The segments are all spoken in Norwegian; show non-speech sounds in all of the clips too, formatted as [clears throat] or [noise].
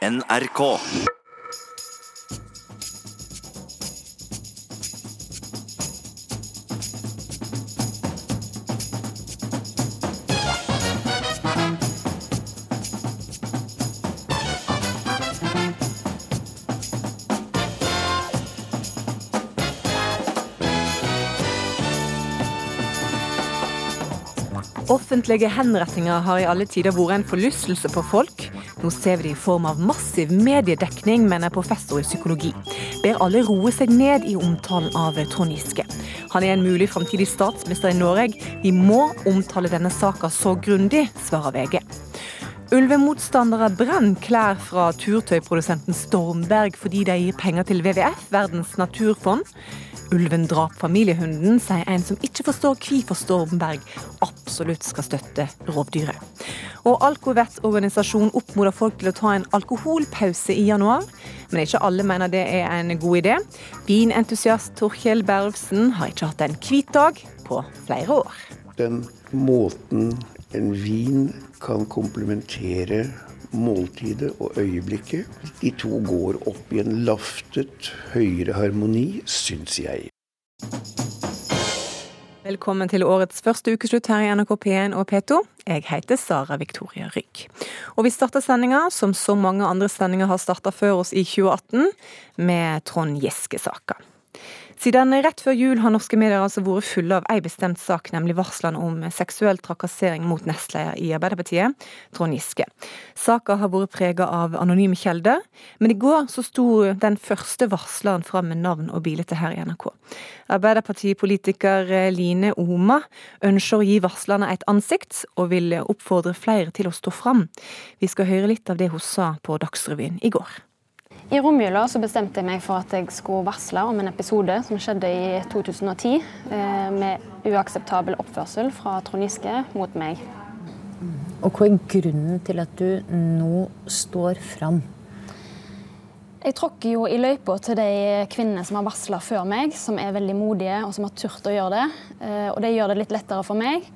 NRK. Offentlige henrettinger har i alle tider vært en forlystelse for folk. Nå ser vi det i form av massiv mediedekning, mener professor i psykologi. Ber alle roe seg ned i omtalen av Trond Giske. Han er en mulig framtidig statsminister i Norge. Vi må omtale denne saka så grundig, svarer VG. Ulvemotstandere brenner klær fra turtøyprodusenten Stormberg fordi de gir penger til WWF, Verdens naturfond. Ulven drap familiehunden, sier en som ikke forstår hvorfor Stormberg absolutt skal støtte rovdyret. Og Alkovet-organisasjonen oppmoder folk til å ta en alkoholpause i januar. Men ikke alle mener det er en god idé. Vinentusiast Torkjell Bervsen har ikke hatt en hvit dag på flere år. Den måten en vin kan komplementere måltidet og øyeblikket. De to går opp i en laftet, høyere harmoni, syns jeg. Velkommen til årets første ukeslutt her i NRK P1 og P2. Jeg heter Sara Victoria Rygg. Og vi starter sendinga, som så mange andre sendinger har starta før oss i 2018, med Trond Giske-saka. Siden rett før jul har norske medier altså vært fulle av ei bestemt sak, nemlig varslene om seksuell trakassering mot nestleder i Arbeiderpartiet, Trond Giske. Saka har vært prega av anonyme kjelder, men i går så sto den første varsleren fram med navn og bilde her i NRK. Arbeiderpartipolitiker Line Oma ønsker å gi varslerne et ansikt, og vil oppfordre flere til å stå fram. Vi skal høre litt av det hun sa på Dagsrevyen i går. I romjula så bestemte jeg meg for at jeg skulle varsle om en episode som skjedde i 2010, eh, med uakseptabel oppførsel fra Trond Giske mot meg. Og Hva er grunnen til at du nå står fram? Jeg tråkker jo i løypa til de kvinnene som har varsla før meg, som er veldig modige og som har turt å gjøre det. Eh, og det gjør det litt lettere for meg.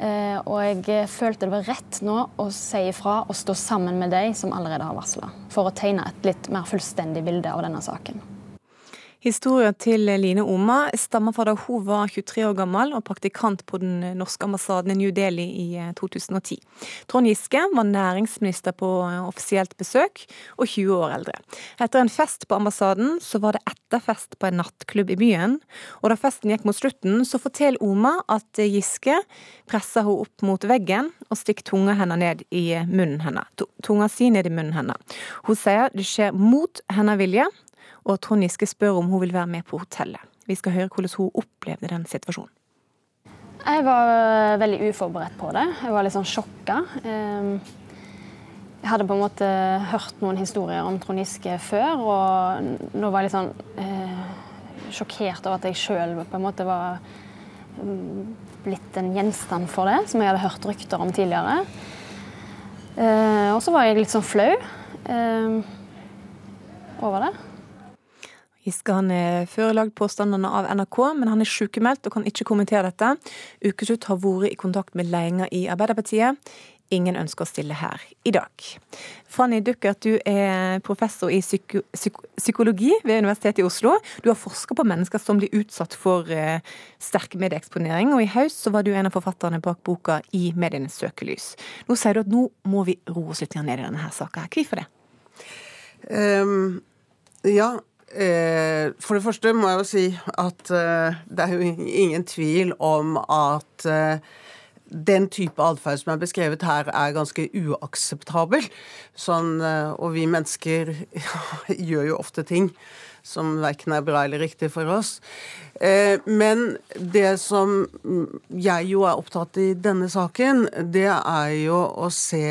Eh, og jeg følte det var rett nå å si ifra og stå sammen med de som allerede har varsla, for å tegne et litt mer fullstendig bilde av denne saken. Historien til Line Oma stammer fra da hun var 23 år gammel og praktikant på den norske ambassaden i New Delhi i 2010. Eh, Trond Giske var næringsminister på eh, offisielt besøk og 20 år eldre. Etter en fest på ambassaden så var det etterfest på en nattklubb i byen. Og da festen gikk mot slutten, så forteller Oma at Giske presser henne opp mot veggen og stikker tunga henne ned i munnen hennes. Tunga si ned i munnen hennes. Hun sier det skjer mot hennes vilje og Trond Giske spør om hun vil være med på hotellet. Vi skal høre hvordan hun opplevde den situasjonen. Jeg var veldig uforberedt på det. Jeg var litt sånn sjokka. Ehm, jeg hadde på en måte hørt noen historier om Trond Giske før, og nå var jeg litt sånn eh, sjokkert over at jeg sjøl på en måte var mm, blitt en gjenstand for det, som jeg hadde hørt rykter om tidligere. Eh, og så var jeg litt sånn flau eh, over det. Giske han er førelagt påstandene av NRK, men han er sykemeldt og kan ikke kommentere dette. Ukeslutt har vært i kontakt med ledelsen i Arbeiderpartiet. Ingen ønsker å stille her i dag. Fanny Duckert, du er professor i psyko psykologi ved Universitetet i Oslo. Du har forska på mennesker som blir utsatt for uh, sterk medieeksponering, og i høst så var du en av forfatterne bak boka I medienes søkelys. Nå sier du at nå må vi roe oss litt ned i denne saka. Hvorfor det? Um, ja, for det første må jeg jo si at eh, det er jo ingen tvil om at eh, den type atferd som er beskrevet her, er ganske uakseptabel. Sånn, og vi mennesker [laughs] gjør jo ofte ting som verken er bra eller riktig for oss. Eh, men det som jeg jo er opptatt i denne saken, det er jo å se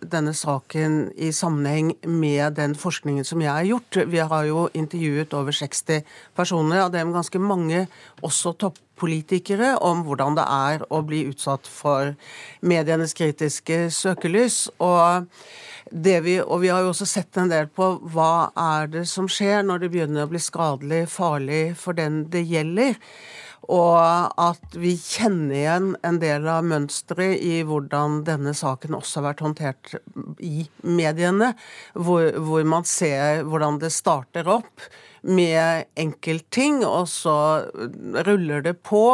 denne saken i sammenheng med den forskningen som jeg har gjort. Vi har jo intervjuet over 60 personer, av dem ganske mange også toppolitikere, om hvordan det er å bli utsatt for medienes kritiske søkelys. og vi, og vi har jo også sett en del på hva er det som skjer når det begynner å bli skadelig, farlig for den det gjelder forskjellig. Og at vi kjenner igjen en del av mønsteret i hvordan denne saken også har vært håndtert i mediene, hvor, hvor man ser hvordan det starter opp med enkeltting, og så ruller det på,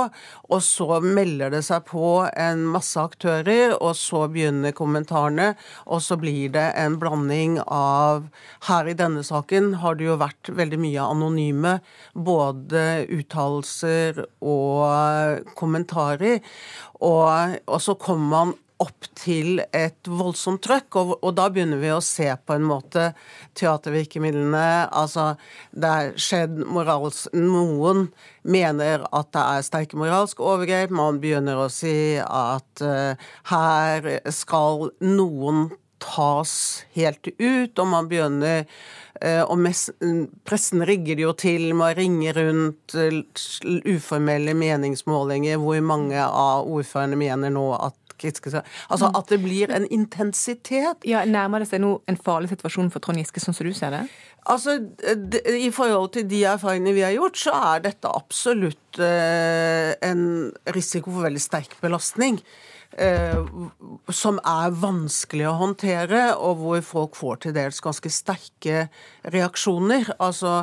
og så melder det seg på en masse aktører, og så begynner kommentarene, og så blir det en blanding av Her i denne saken har det jo vært veldig mye anonyme, både uttalelser og kommentarer, og, og så kommer man opp til et voldsomt trøkk, og, og, da begynner vi å se på en måte teatervirkemidlene. Altså, det er skjedd morals... Noen mener at det er sterke moralske overgrep. Man begynner å si at uh, her skal noen tas helt ut, og man begynner uh, og Pressen rigger det jo til med å ringe rundt uh, uformelle meningsmålinger, hvor mange av ordførerne mener nå at Altså at det blir en intensitet. Ja, Nærmer det seg nå en farlig situasjon for Trond Giske, sånn som du ser det? Altså, I forhold til de erfaringene vi har gjort, så er dette absolutt eh, en risiko for veldig sterk belastning. Eh, som er vanskelig å håndtere, og hvor folk får til dels ganske sterke reaksjoner. Altså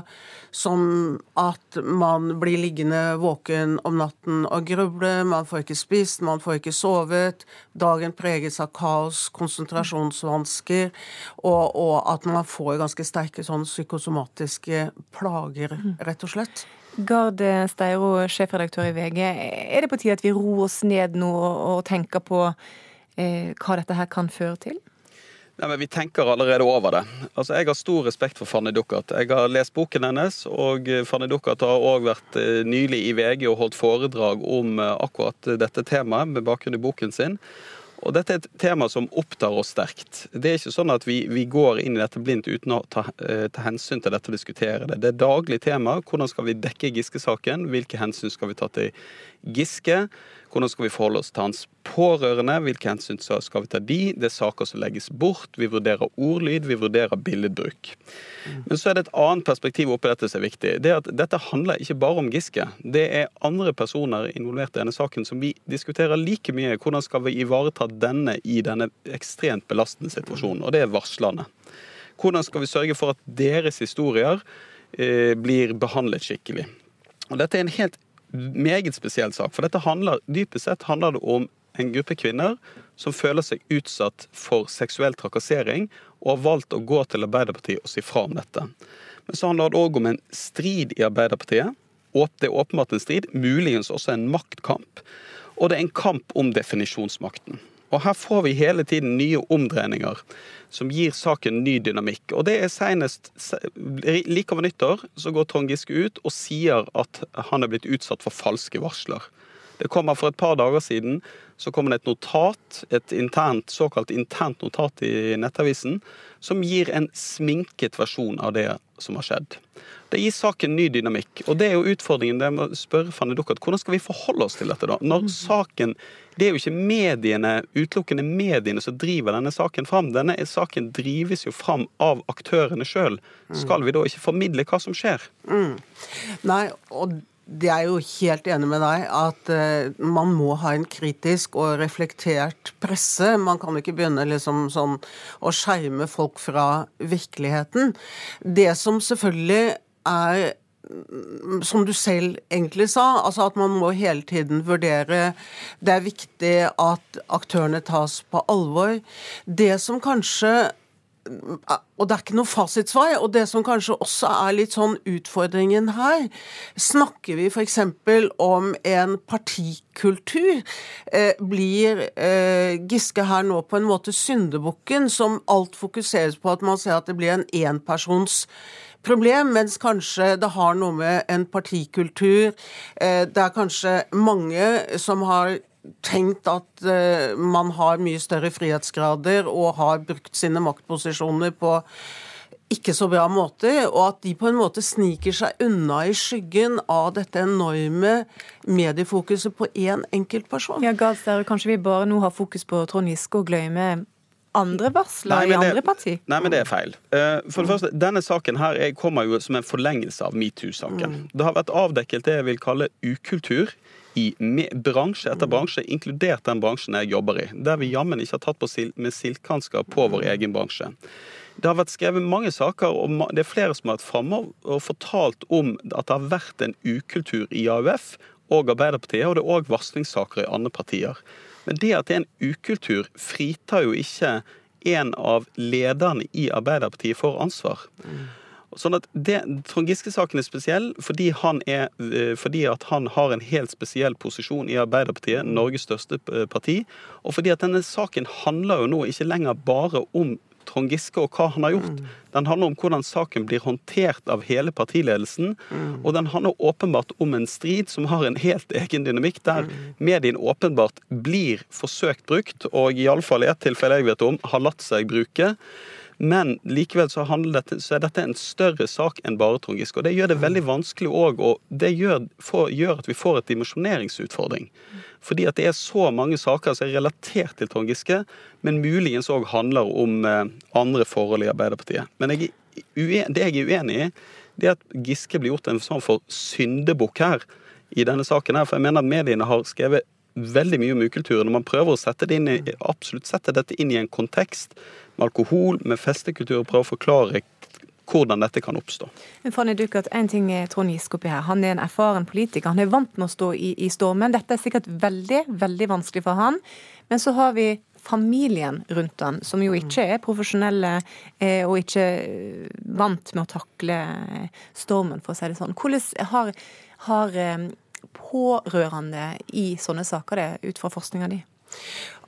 som at man blir liggende våken om natten og gruble, man får ikke spist, man får ikke sovet, dagen preges av kaos, konsentrasjonsvansker, og, og at man får ganske sterke sånn psykosomatiske plager, rett og slett. Gard Steiro, sjefredaktør i VG. Er det på tide at vi roer oss ned nå og tenker på eh, hva dette her kan føre til? Nei, men Vi tenker allerede over det. Altså, Jeg har stor respekt for Fanny Duckert. Jeg har lest boken hennes, og Fanny Duckert har òg vært eh, nylig i VG og holdt foredrag om eh, akkurat dette temaet med bakgrunn i boken sin. Og Dette er et tema som opptar oss sterkt. Det er ikke sånn at vi, vi går inn i dette blindt uten å ta, eh, ta, hensyn til dette og diskutere det. Det er daglig tema. Hvordan skal vi dekke Giske-saken? Hvilke hensyn skal vi ta til Giske? Hvordan skal vi forholde oss til hans pårørende? Hvilke hensyn skal vi ta de? Det er saker som legges bort. Vi vurderer ordlyd, vi vurderer billedbruk. Men så er det et annet perspektiv oppi dette som er viktig. Det er at Dette handler ikke bare om Giske. Det er andre personer involvert i denne saken som vi diskuterer like mye. Hvordan skal vi ivareta denne i denne ekstremt belastende situasjonen? Og det er varslerne. Hvordan skal vi sørge for at deres historier eh, blir behandlet skikkelig? Og Dette er en helt meget spesiell sak. For dette handler, dypest sett handler det om en gruppe kvinner som føler seg utsatt for seksuell trakassering, og har valgt å gå til Arbeiderpartiet og si fra om dette. Men så handler det òg om en strid i Arbeiderpartiet. Det er åpenbart en strid, muligens også en maktkamp. Og det er en kamp om definisjonsmakten. Og her får vi hele tiden nye omdreininger som gir saken ny dynamikk. Og det er senest Like over nyttår så går Trond Giske ut og sier at han er blitt utsatt for falske varsler. Det kommer For et par dager siden så kom det et notat, et internt, såkalt internt notat i Nettavisen, som gir en sminket versjon av det som har skjedd. Det gir saken ny dynamikk. Og det er jo utfordringen. det med å spørre Fanny Duckert, Hvordan skal vi forholde oss til dette, da? Når saken Det er jo ikke mediene, utelukkende mediene som driver denne saken fram. Denne saken drives jo fram av aktørene sjøl. Skal vi da ikke formidle hva som skjer? Mm. Nei, og det er jo helt enig med deg at uh, man må ha en kritisk og reflektert presse. Man kan ikke begynne liksom sånn å skjerme folk fra virkeligheten. Det som selvfølgelig er som du selv egentlig sa, altså at man må hele tiden vurdere Det er viktig at aktørene tas på alvor. Det som kanskje og det er ikke noe fasitsvar. Og det som kanskje også er litt sånn utfordringen her, snakker vi f.eks. om en partikultur, eh, blir eh, Giske her nå på en måte syndebukken som alt fokuseres på at man ser at det blir en enpersons problem, mens kanskje det har noe med en partikultur eh, Det er kanskje mange som har tenkt at uh, man har mye større frihetsgrader og har brukt sine maktposisjoner på ikke så bra måter, og at de på en måte sniker seg unna i skyggen av dette enorme mediefokuset på én enkelt person. Ja, Galster, Kanskje vi bare nå har fokus på Trond Giske og glemmer andre varsler i andre parti? Nei, men det er feil. Eh, for det første, Denne saken her kommer jo som en forlengelse av metoo-saken. Mm. Det har vært avdekket det jeg vil kalle ukultur i bransje etter bransje, inkludert den bransjen jeg jobber i, der vi jammen ikke har tatt på sil med silkehansker på vår egen bransje. Det har vært skrevet mange saker, og det er flere som har vært framme og fortalt om at det har vært en ukultur i AUF og Arbeiderpartiet, og det er òg varslingssaker i andre partier. Men det at det er en ukultur, fritar jo ikke en av lederne i Arbeiderpartiet for ansvar. Mm. Sånn at det, Trond Giske-saken er spesiell fordi han, er, eh, fordi at han har en helt spesiell posisjon i Arbeiderpartiet, Norges største eh, parti. Og fordi at denne saken handler jo nå ikke lenger bare om Trond Giske og hva han har gjort. Mm. Den handler om hvordan saken blir håndtert av hele partiledelsen. Mm. Og den handler åpenbart om en strid som har en helt egen dynamikk, der mm. medien åpenbart blir forsøkt brukt, og iallfall i ett tilfelle jeg vet om, har latt seg bruke. Men likevel så, dette, så, er dette en større sak enn bare Trond Giske. Og det gjør det veldig vanskelig òg, og det gjør, for, gjør, at vi får et dimensjoneringsutfordring. Fordi at det er så mange saker som er relatert til Trond Giske, men muligens òg handler om eh, andre forhold i Arbeiderpartiet. Men jeg, det jeg er uenig i, det er at Giske blir gjort en sånn for syndebukk her i denne saken her. For jeg mener at mediene har skrevet veldig mye om ukulturen. Når man prøver å sette, inn absolutt sette dette inn i en kontekst med alkohol, med festekultur, og prøve å forklare hvordan dette kan oppstå. Men Fanny Dukert, en ting er Trond Giske oppi her. Han er en erfaren politiker. Han er vant med å stå i, i stormen. Dette er sikkert veldig, veldig vanskelig for han. Men så har vi familien rundt han, som jo ikke er profesjonelle eh, og ikke vant med å takle stormen, for å si det sånn. Hvordan har, har eh, pårørende i sånne saker det, ut fra forskninga di?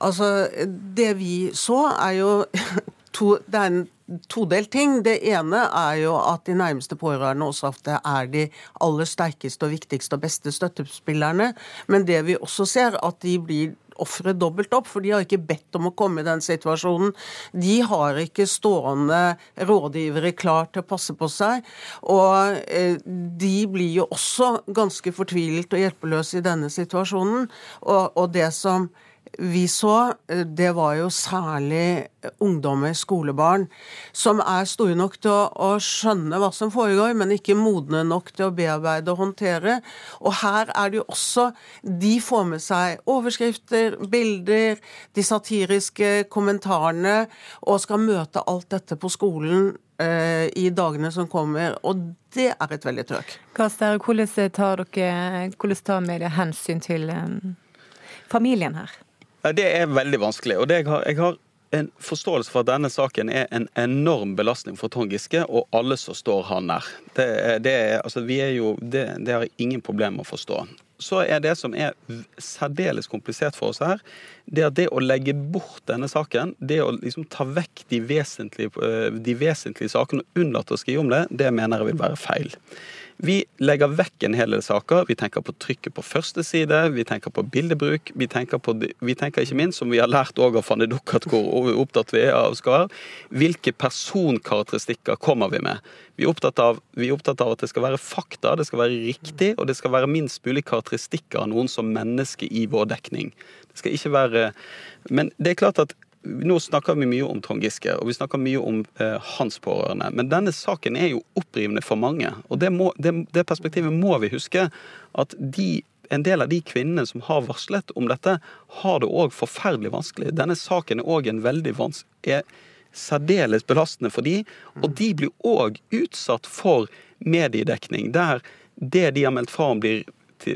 Altså, det vi så, er jo [laughs] to, Det er en todelt ting. Det ene er jo at de nærmeste pårørende også ofte er de aller sterkeste og viktigste og beste støttespillerne. Men det vi også ser, at de blir ofre dobbelt opp, for de har ikke bedt om å komme i den situasjonen. De har ikke stående rådgivere klar til å passe på seg. Og eh, de blir jo også ganske fortvilet og hjelpeløse i denne situasjonen. Og, og det som vi så, eh, det var jo særlig ungdommer, skolebarn, som er store nok til å, å, skjønne hva som foregår, men ikke modne nok til å bearbeide og håndtere. Og her er det jo også De får med seg overskrifter, bilder, de satiriske kommentarene, og skal møte alt dette på skolen eh, i dagene som kommer. Og det er et veldig trøkk. Hvordan tar, dere, hvordan tar media hensyn til familien her? Det er veldig vanskelig. og jeg har, jeg har en forståelse for at denne saken er en enorm belastning for Trond Giske og alle som står han nær. Det, det, altså, det, det har jeg ingen problemer med å forstå. Så er det som er særdeles komplisert for oss her, det at det å legge bort denne saken, det å liksom ta vekk de vesentlige, de vesentlige sakene og unnlate å skrive om det, det mener jeg vil være feil. Vi legger vekk en hel del saker. Vi tenker på trykket på første side, vi tenker på bildebruk. Vi tenker, på, vi tenker ikke minst, som vi har lært òg av Fanny Duckert, hvor opptatt vi er av skal hvilke personkarakteristikker kommer vi med? Vi er, av, vi er, opptatt av, at det skal være fakta, det skal være riktig, og det skal være minst mulig karakteristikker av noen som menneske i vår dekning. Det skal ikke være Men det er klart at nå snakker vi mye om Trond Giske, og vi snakker mye om eh, hans pårørende. Men denne saken er jo opprivende for mange. Og det, må, det, det perspektivet må vi huske. At de, en del av de kvinnene som har varslet om dette, har det òg forferdelig vanskelig. Denne saken er òg en veldig vanskelig særdeles belastende for de, og de blir òg utsatt for mediedekning der det de har meldt fra om, blir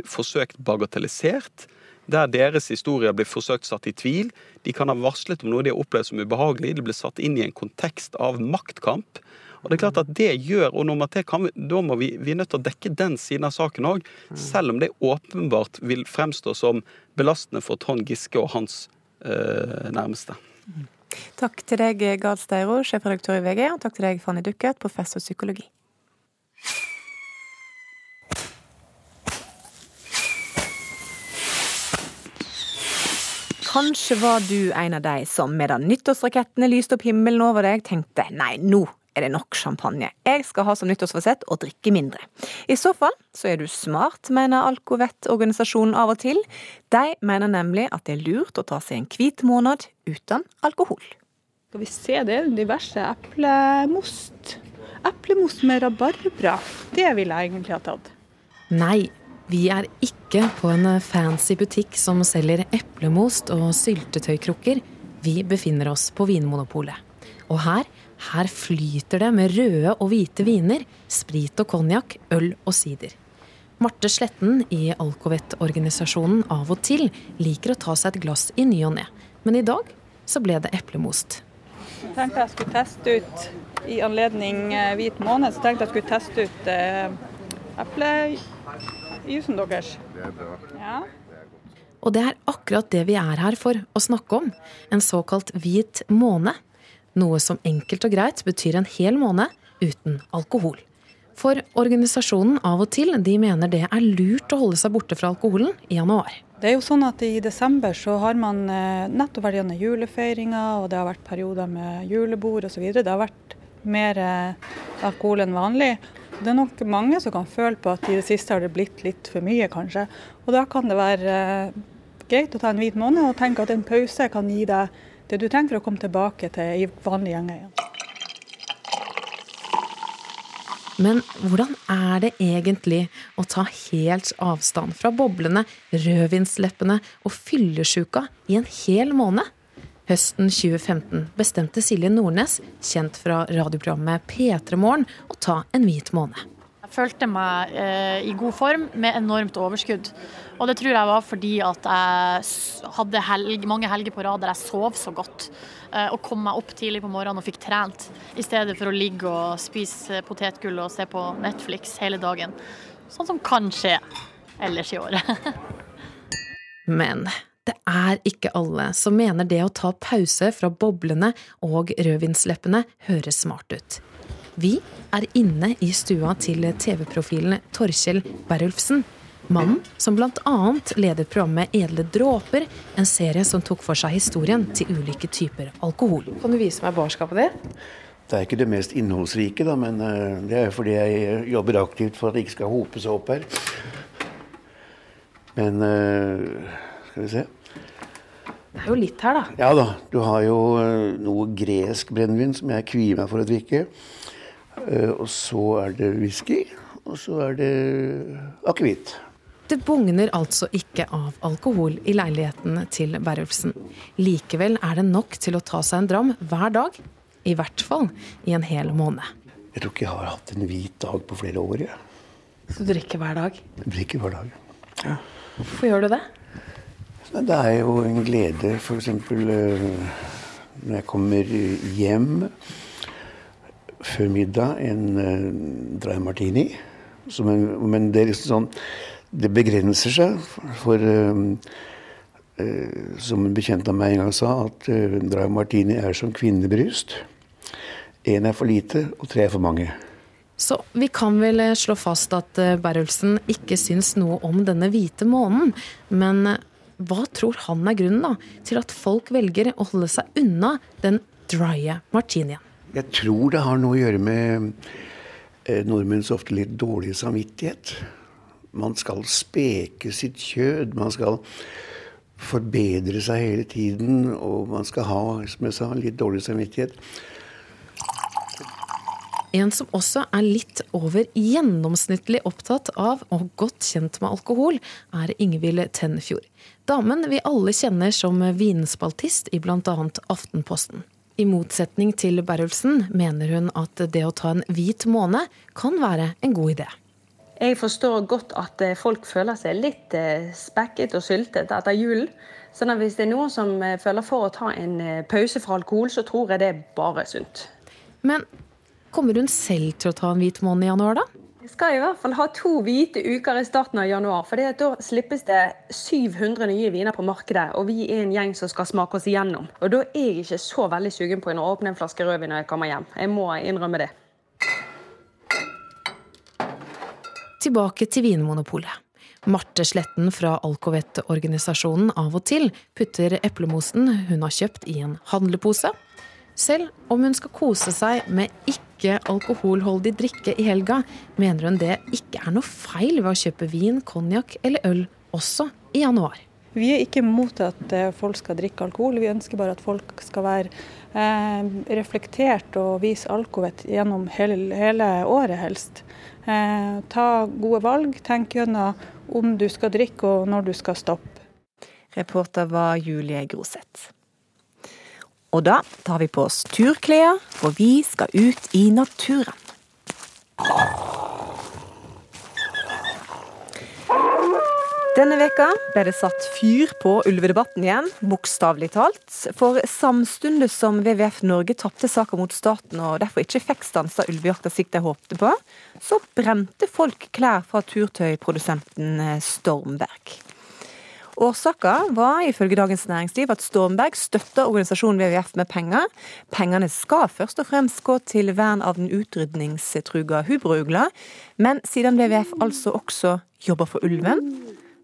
forsøkt bagatellisert der deres historier blir forsøkt satt i tvil. De kan ha varslet om noe de har opplevd som ubehagelig. De blir satt inn i en kontekst av maktkamp. Og det er klart at det gjør, og tre, vi, Da må vi, vi er nødt til å dekke den siden av saken òg. Selv om det åpenbart vil fremstå som belastende for Trond Giske og hans øh, nærmeste. Takk til deg, Gard Steiro, sjefredaktør i VG, og takk til deg, Fanny Duckert, professor psykologi. Kanskje var du en av de som med da nyttårsrakettene lyste opp himmelen over deg, tenkte nei, nå er det nok champagne. Jeg skal ha som nyttårsforsett å drikke mindre. I så fall så er du smart, mener Alkovett-organisasjonen av og til. De mener nemlig at det er lurt å ta seg en hvit måned uten alkohol. Skal vi se, det er diverse eplemost. Eplemost med rabarbra. Det ville jeg egentlig ha tatt. Nei, vi er ikke på en fancy butikk som selger eplemost og syltetøykrukker. Vi befinner oss på Vinmonopolet. Og her, her flyter det med røde og hvite viner, sprit og konjakk, øl og sider. Marte Sletten i Alcovet-organisasjonen Av og til liker å ta seg et glass i ny og ne. Men i dag så ble det eplemost. Jeg tenkte jeg skulle teste ut i anledning eh, hvit måned, så tenkte jeg skulle teste ut eh, eplejusen deres. Det er bra. Ja. Og det er akkurat det vi er her for å snakke om. En såkalt hvit måne. Noe som enkelt og greit betyr en hel måned uten alkohol. For organisasjonen Av og til de mener det er lurt å holde seg borte fra alkoholen i januar. Det er jo sånn at I desember så har man eh, nettopp vært gjennom julefeiringer, og det har vært perioder med julebord osv. Det har vært mer eh, alkohol enn vanlig. Det er nok mange som kan føle på at i det siste har det blitt litt for mye, kanskje. Og Da kan det være eh, greit å ta en hvit måned og tenke at en pause kan gi deg det du trenger for å komme tilbake til vanlig gjenge igjen. Men hvordan er det egentlig å ta helt avstand fra boblene, rødvinsleppene og fyllesjuka i en hel måned? Høsten 2015 bestemte Silje Nordnes, kjent fra radioprogrammet P3 Morgen, å ta en hvit måned. Jeg følte meg eh, i god form med enormt overskudd. Og det tror jeg var fordi at jeg hadde helg, mange helger på rad der jeg sov så godt. Eh, og kom meg opp tidlig på morgenen og fikk trent, i stedet for å ligge og spise potetgull og se på Netflix hele dagen. Sånn som kan skje ellers i året. [laughs] Men det er ikke alle som mener det å ta pause fra boblene og rødvinsleppene høres smart ut. Vi er inne i stua til TV-profilen Torkjell Berulfsen. Mannen som bl.a. leder programmet Edle dråper, en serie som tok for seg historien til ulike typer alkohol. Kan du vise meg barskapet ditt? Det er ikke det mest innholdsrike, da, men eh, det er fordi jeg jobber aktivt for at det ikke skal hope seg opp her. Men eh, skal vi se. Det er jo litt her, da. Ja da. Du har jo eh, noe gresk brennevin som jeg kvier meg for å drikke. Eh, og så er det whisky. Og så er det akevitt. Det bugner altså ikke av alkohol i leiligheten til Berulfsen. Likevel er det nok til å ta seg en dram hver dag. I hvert fall i en hel måned. Jeg tror ikke jeg har hatt en hvit dag på flere år. Ja. Så du drikker hver dag? Jeg drikker hver dag, ja. Hvorfor gjør du det? Det er jo en glede, f.eks. Eh, når jeg kommer hjem før middag en uh, dry martini. En, men det er liksom sånn Det begrenser seg. For uh, som en bekjent av meg en gang sa, at dry martini er som kvinnebryst. Én er for lite, og tre er for mange. Så vi kan vel slå fast at Berrulsen ikke syns noe om denne hvite månen. Men hva tror han er grunnen da, til at folk velger å holde seg unna den drye martinien? Jeg tror det har noe å gjøre med eh, nordmenns ofte litt dårlige samvittighet. Man skal speke sitt kjød. Man skal forbedre seg hele tiden. Og man skal ha, som jeg sa, litt dårlig samvittighet. En som også er litt over gjennomsnittlig opptatt av og godt kjent med alkohol, er Ingvild Tenfjord. Damen vi alle kjenner som vinspaltist i bl.a. Aftenposten. I motsetning til Berrulfsen mener hun at det å ta en hvit måned kan være en god idé. Jeg forstår godt at eh, folk føler seg litt eh, spekket og syltet etter julen. Så hvis det er noen som eh, føler for å ta en pause fra alkohol, så tror jeg det er bare sunt. Men kommer hun selv til å ta en hvit måned i januar, da? skal i hvert fall ha to hvite uker i starten av januar. For da slippes det 700 nye viner på markedet, og vi er en gjeng som skal smake oss igjennom. Og da er jeg ikke så veldig sugen på å åpne en flaske rødvin når jeg kommer hjem. Jeg må innrømme det. Tilbake til Vinmonopolet. Marte Sletten fra Alcovet-organisasjonen Av og til putter eplemosen hun har kjøpt i en handlepose. Selv om hun skal kose seg med ikke ikke-alkoholholdig drikke i helga, mener hun det ikke er noe feil ved å kjøpe vin, konjakk eller øl også i januar. Vi er ikke imot at eh, folk skal drikke alkohol, vi ønsker bare at folk skal være eh, reflektert og vise alkovett gjennom hele, hele året, helst. Eh, ta gode valg, tenk gjennom om du skal drikke og når du skal stoppe. Reporter var Julie Groseth. Og da tar vi på oss turklær, for vi skal ut i naturen. Denne veka ble det satt fyr på ulvedebatten igjen, bokstavelig talt. For samtidig som WWF Norge tapte saka mot staten og derfor ikke fikk stansa ulvejakta slik de håpte på, så brente folk klær fra turtøyprodusenten Stormberg. Årsaka var ifølge Dagens Næringsliv at Stormberg støtter organisasjonen WWF med penger. Pengene skal først og fremst gå til vern av den utrydningstruga hubrougla, men siden WWF altså også jobber for ulven,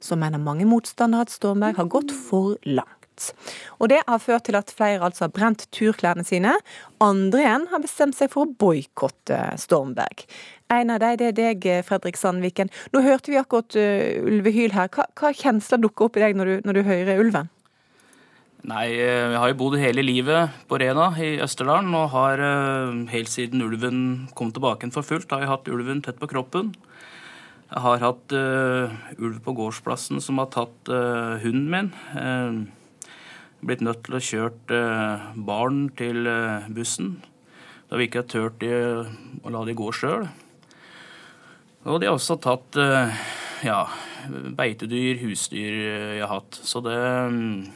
så mener mange motstandere at Stormberg har gått for langt. Og Det har ført til at flere altså har brent turklærne sine. Andre igjen har bestemt seg for å boikotte Stormberg. En av dem det er deg, Fredrik Sandviken. Nå hørte vi akkurat uh, ulvehyl her. Hva, hva kjensler dukker opp i deg når du, når du hører ulven? Nei, jeg har jo bodd hele livet på Rena i Østerdalen, og har helt siden ulven kom tilbake for fullt, har jeg hatt ulven tett på kroppen. Jeg har hatt uh, ulv på gårdsplassen som har tatt uh, hunden min. Uh, blitt nødt til å kjøre barn til bussen da vi ikke har turt å la de gå sjøl. Og de har også tatt ja, beitedyr, husdyr jeg har hatt. Så det um,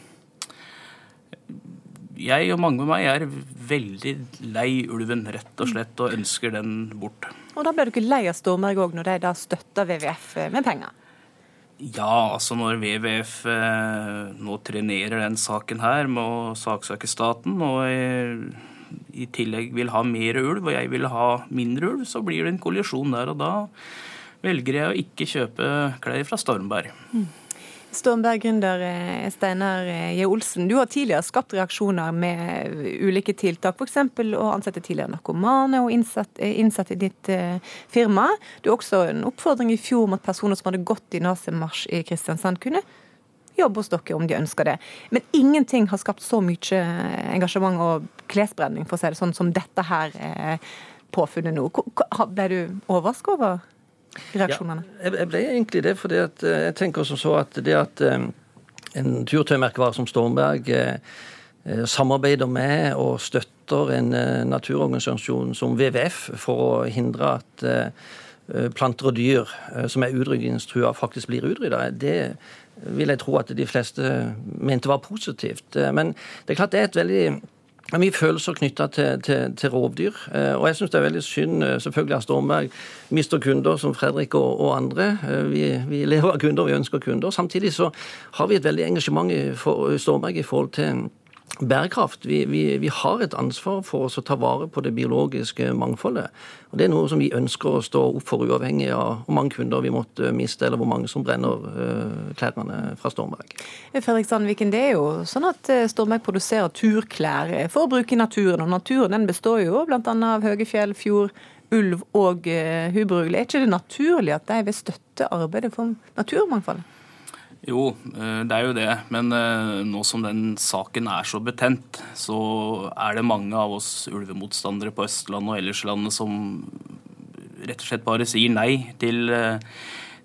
Jeg og mange med meg er veldig lei ulven, rett og slett, og ønsker den bort. Og da ble du ikke lei av Stormberg òg, når de da støtter WWF med penger? Ja, altså når WWF eh, nå trenerer den saken her med å saksøke staten, og i, i tillegg vil ha mer ulv, og jeg vil ha mindre ulv, så blir det en kollisjon der. Og da velger jeg å ikke kjøpe klær fra Stormberg. Mm. Stormberg-gründer eh, Steinar eh, J. Olsen, du har tidligere skapt reaksjoner med ulike tiltak, f.eks. å ansette tidligere narkomane og innsatte i ditt eh, firma. Du har også en oppfordring i fjor om at personer som hadde gått i nazimarsj i Kristiansand, kunne jobbe hos dere om de ønsker det. Men ingenting har skapt så mye engasjement og klesbrenning, for å si det sånn, som dette her påfunnet nå. Ble du overrasket over reaksjonene? Ja, jeg ble egentlig det, fordi at eh, jeg tenker som så at det at eh, en turtøymerkevare som Stormberg eh, samarbeider med og støtter en naturorganisasjon som WWF for å hindre at planter og dyr som er utrydningstrua, faktisk blir utrydda. Det vil jeg tro at de fleste mente var positivt. Men det er klart det er et veldig mye følelser knytta til, til, til, rovdyr. Eh, og jeg syns det er veldig synd eh, selvfølgelig at Stormberg mister kunder som Fredrik og, og andre. Eh, vi, vi, lever av kunder, vi ønsker kunder. Samtidig så har vi et veldig engasjement for Stormberg i forhold til bærekraft. Vi, vi, vi, har et ansvar for oss å ta vare på det biologiske mangfoldet. Og Det er noe som vi ønsker å stå opp for, uavhengig av hvor mange kunder vi måtte miste, eller hvor mange som brenner uh, klærne fra Stormberg. Fredrik Sandviken, det er jo sånn at eh, Stormberg produserer turklær for å bruke naturen. Og naturen den består jo bl.a. av høye fjell, fjord, ulv og hubrogle. Er ikke det naturlig at de vil støtte arbeidet for naturmangfoldet? Jo, eh, det er jo det. Men eh, nå som den saken er så betent, så er det mange av oss ulvemotstandere på Østlandet og ellers landet som rett og slett bare sier nei til eh,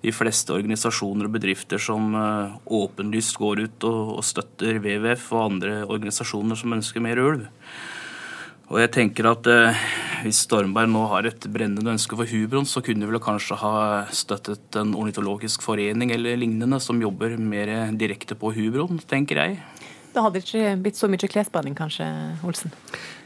de fleste organisasjoner og bedrifter som åpenlyst går ut og støtter WWF og andre organisasjoner som ønsker mer ulv. Og jeg tenker at eh, Hvis Stormberg nå har et brennende ønske for hubroen, så kunne de vel kanskje ha støttet en ornitologisk forening eller lignende som jobber mer direkte på hubroen, tenker jeg. Da hadde det ikke blitt så mye klesbrenning, kanskje, Olsen?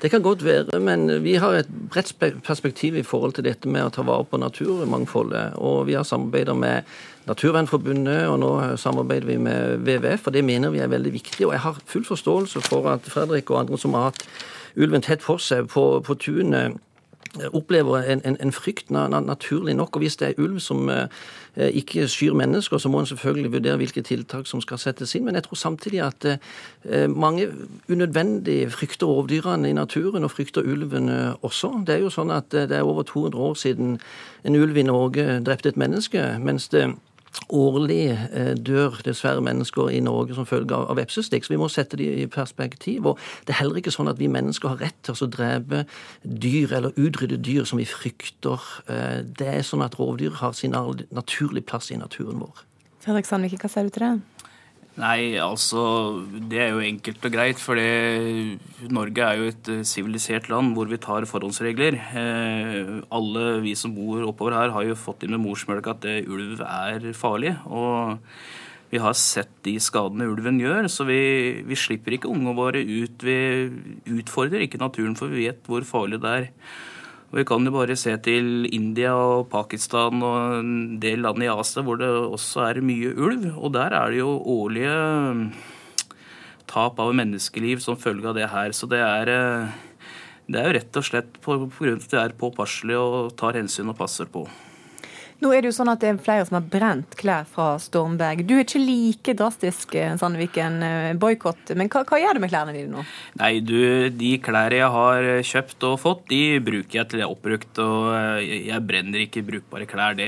Det kan godt være, men vi har et bredt perspektiv i forhold til dette med å ta vare på naturmangfoldet. Og vi har samarbeidet med Naturvernforbundet, og nå samarbeider vi med WWF, og det mener vi er veldig viktig. Og jeg har full forståelse for at Fredrik og andre som har hatt ulven tett for seg på, på tunet opplever en, en, en, frykt, naturlig nok. Og hvis det er ulv som eh, ikke skyr mennesker, så må en selvfølgelig vurdere hvilke tiltak som skal settes inn. Men jeg tror samtidig at eh, mange unødvendig frykter rovdyrene i naturen, og frykter ulven eh, også. Det er jo sånn at det er over 200 år siden en ulv i Norge drepte et menneske. mens det Årlig eh, dør dessverre mennesker i Norge som følge av vepsestikk, så vi må sette det i perspektiv. Og det er heller ikke sånn at vi mennesker har rett til å drepe dyr eller utrydde dyr som vi frykter. Eh, det er sånn at rovdyr har sin naturlige plass i naturen vår. Fredrik Sandvik, hva sier du til det? Nei, altså Det er jo enkelt og greit. For Norge er jo et eh, sivilisert land hvor vi tar forhåndsregler. Eh, alle vi som bor oppover her, har jo fått inn med morsmelka at det, ulv er farlig. Og vi har sett de skadene ulven gjør, så vi, vi slipper ikke ungene våre ut. Vi utfordrer ikke naturen, for vi vet hvor farlig det er. Og Vi kan jo bare se til India og Pakistan og en del land i Asia hvor det også er mye ulv. Og der er det jo årlige mm, tap av menneskeliv som følge av det her. Så det er, eh, det er jo rett og slett av at de er påpasselige og tar hensyn og passer på. Nå er det jo sånn at det er flere som har brent klær fra Stormberg. Du er ikke like drastisk, eh, Sandviken, eh, boikott. Men hva, hva, gjør du med klærne dine nå? Nei, du, de klærne jeg har kjøpt og fått, de bruker jeg til det er oppbrukt. Og eh, jeg brenner ikke brukbare klær. Det,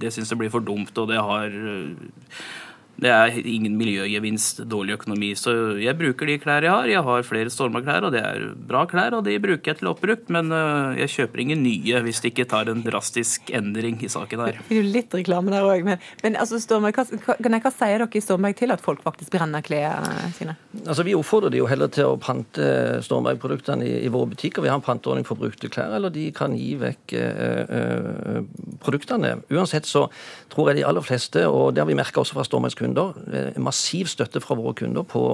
det syns jeg blir for dumt, og det har det er ingen miljøgevinst, dårlig økonomi. Så jeg bruker de klær jeg har. Jeg har flere stormerklær, og det er bra klær, og de bruker jeg til oppbrukt. Men øh, jeg kjøper ingen nye hvis det ikke tar en drastisk endring i saken her. Det er jo litt reklame der òg, men, men altså, Stormberg, hva, hva, hva, sier dere i Stormberg til at folk faktisk brenner klærne sine? Altså, Vi oppfordrer de jo heller til å pante Stormberg-produktene i, i, våre butikker. Vi har en panteordning for brukte klær, eller de kan gi vekk eh, eh, produktene. Uansett så tror jeg de aller fleste, og det har vi merka også fra Stormbergs kunder, eh, massiv støtte fra våre kunder på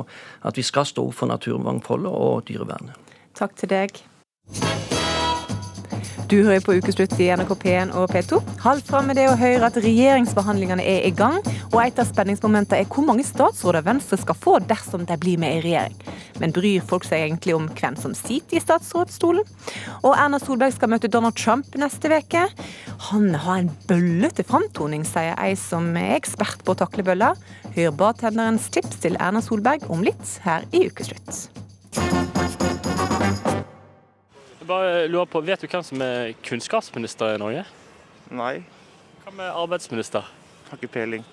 at vi skal stå for naturmangfoldet og dyrevernet. Takk til deg. Du hører på Ukeslutt i NRK P1 og P2. Hold fram med det å høre at regjeringsforhandlingene er i gang, og et av spenningsmomentene er hvor mange statsråder Venstre skal få dersom de blir med i regjering. Men bryr folk seg egentlig om hvem som sitter i statsrådsstolen? Og Erna Solberg skal møte Donald Trump neste uke. Han har en bøllete framtoning, sier ei som er ekspert på å takle bøller. Hør bartenderens tips til Erna Solberg om litt her i Ukeslutt. Jeg bare lurer på, Vet du hvem som er kunnskapsminister i Norge? Nei. Hva med arbeidsminister? Har ikke peiling.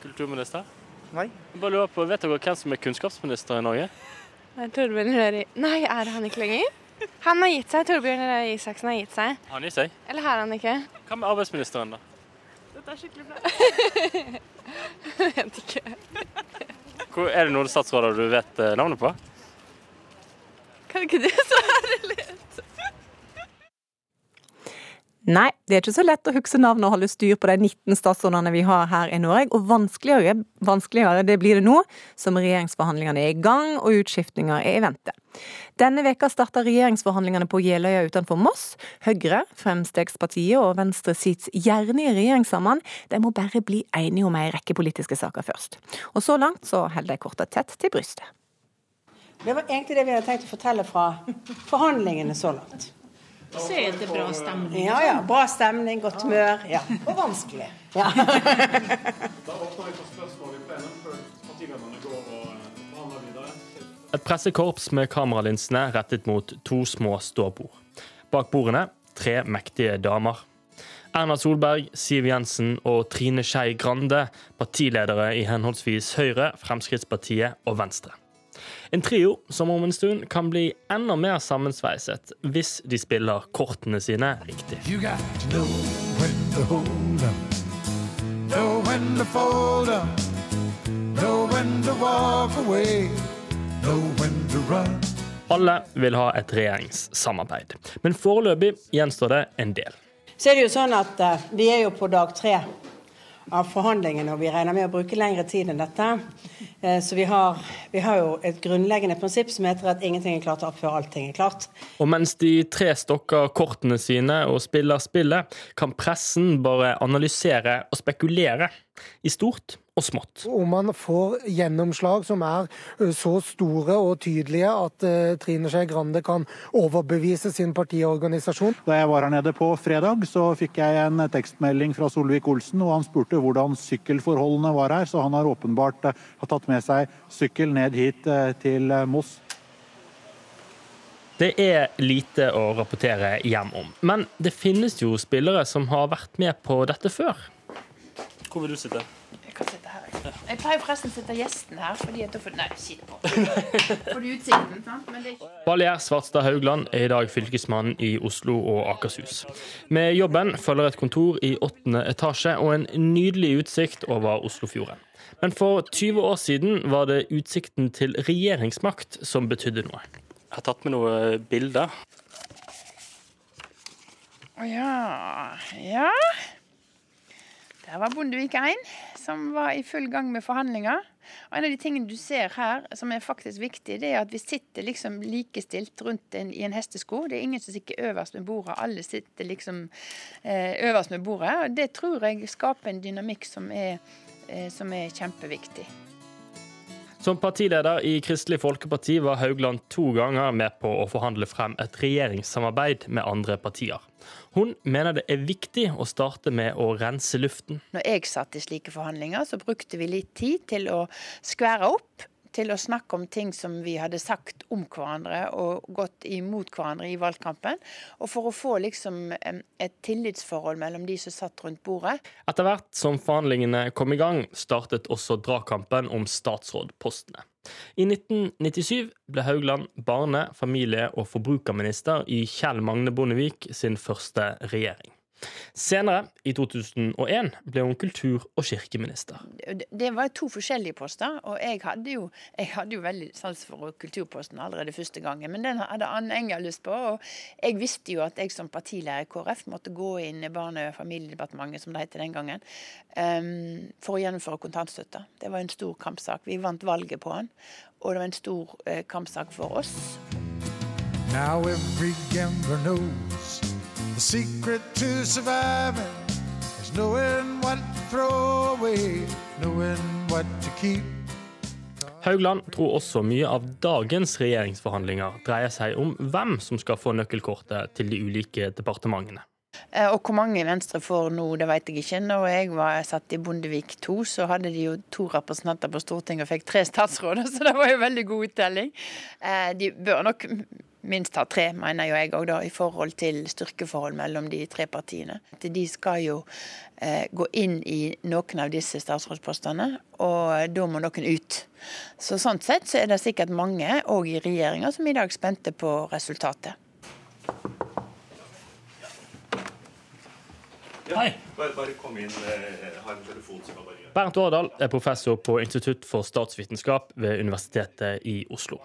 Kulturminister? Nei. Jeg bare lurer på, Vet dere hvem som er kunnskapsminister i Norge? Torbjørn Røe Nei, er han ikke lenger? Han har gitt seg. Torbjørn Røe Isaksen har gitt seg. Han gitt seg? Eller har han ikke? Hva med arbeidsministeren, da? Dette er skikkelig bra. [laughs] Jeg vet ikke. Hvor, er det noen statsråder du vet eh, navnet på? Kan ikke du svare litt? Nei, det er ikke så lett å huske navnet og holde styr på de 19 statsrådene vi har her i Norge, og vanskeligere, vanskeligere det blir det nå som regjeringsforhandlingene er i gang og utskiftninger er i vente. Denne veka starta regjeringsforhandlingene på Jeløya utenfor Moss. Høyre, Fremskrittspartiet og Venstre sitter gjerne i regjering sammen, de må bare bli enige om ei rekke politiske saker først. Og så langt så holder de korta tett til brystet. Det var egentlig det vi hadde tenkt å fortelle fra forhandlingene så langt. Så er det bra stemning. Ja, ja. Bra stemning, godt humør. Ja. [laughs] Og vanskelig. Ja. [laughs] da åpner vi for spørsmål i plenum før partilederne går og eh, forhandler videre. Et pressekorps med kameralinsene rettet mot to små ståbord. Bak bordene tre mektige damer. Erna Solberg, Siv Jensen og Trine Skei Grande, partiledere i henholdsvis Høyre, Fremskrittspartiet og Venstre. En trio som om en stund kan bli enda mer sammensveiset hvis de spiller kortene sine riktig. Alle vil ha et regjeringssamarbeid, men foreløpig gjenstår det en del. Så er det jo sånn at uh, Vi er jo på dag tre av forhandlingene, og vi regner med å bruke lengre tid enn dette. Eh, så vi har, vi har, jo et grunnleggende prinsipp som heter at ingenting er klart opp før allting er klart. Og mens de tre stokker kortene sine og spiller spillet, kan pressen bare analysere og spekulere i stort og smått. Om man får gjennomslag som er så store og tydelige at uh, Trine Skei Grande kan overbevise sin partiorganisasjon. Da jeg var her nede på fredag, så fikk jeg en tekstmelding fra Solvik-Olsen, og han spurte hvordan sykkelforholdene var her, så han har åpenbart uh, tatt med seg sykkel ned hit til Moss. Det er lite å rapportere hjem om, men det finnes jo spillere som har vært med på dette før. Hvor vil du sitte? Jeg pleier forresten å sette gjesten her, fordi at da får Nei, sitt på. [laughs] Får du utsikten, sant? Men det er ikke Valgjerd Svartstad Haugland er i dag fylkesmann i Oslo og Akershus. Med jobben følger et kontor i åttende etasje og en nydelig utsikt over Oslofjorden. Men for 20 år siden var det utsikten til regjeringsmakt som betydde noe. Jeg har tatt med noen bilder. Å ja. Ja. Der var Bondevik 1, som var i full gang med forhandlinger. Og En av de tingene du ser her som er faktisk viktig, det er at vi sitter liksom likestilt rundt en, i en hestesko. Det er ingen som sitter øverst med bordet, alle sitter liksom eh, øverst med bordet. Og Det tror jeg skaper en dynamikk som er, eh, som er kjempeviktig. Som partileder i Kristelig Folkeparti var Haugland to ganger med på å forhandle frem et regjeringssamarbeid med andre partier. Hun mener det er viktig å starte med å rense luften. Når jeg satt i slike forhandlinger, så brukte vi litt tid til å skvære opp. Til å snakke om ting som vi hadde sagt om hverandre og gått imot hverandre i valgkampen. Og for å få liksom et tillitsforhold mellom de som satt rundt bordet. Etter hvert som forhandlingene kom i gang, startet også dragkampen om statsrådpostene. I 1997 ble Haugland barne-, familie- og forbrukerminister i Kjell Magne Bondevik sin første regjering. Senere, i 2001, ble hun kultur- og kirkeminister. Det- var to forskjellige poster, og jeg hadde jo, jeg hadde jo veldig sans for kulturposten allerede første gangen. Men den hadde Anne Enger lyst på, og jeg visste jo at jeg som partileder i KrF måtte gå inn i Barne- og familiedepartementet, som det het den gangen, em, for å gjennomføre kontantstøtta. Det var en stor kampsak. Vi vant valget på den, og det var en stor eh, kampsak for oss. Now every gambler knows the secret to surviving is knowing what to throw away, knowing what to keep. Haugland tror også mye av dagens regjeringsforhandlinger dreier seg om hvem som skal få nøkkelkortet til de ulike departementene. Eh, Og hvor mange Venstre får nå, det vet jeg ikke. Når jeg var satt i Bondevik II, så hadde de jo to representanter på Stortinget og fikk tre statsråder, [laughs] så det var jo veldig god uttelling. Eh, De bør nok minst ha tre, mener jo jeg òg, i forhold til styrkeforhold mellom de tre partiene. De skal jo eh, gå inn i noen av disse statsrådspostene, og da må noen ut. Så Sånn sett så er det sikkert mange, òg i regjeringa, som i dag er spente på resultatet. Hei. Bare, bare kom inn. Ha en telefon som bare. Bernt Årdal er professor på Institutt for statsvitenskap ved Universitetet i Oslo.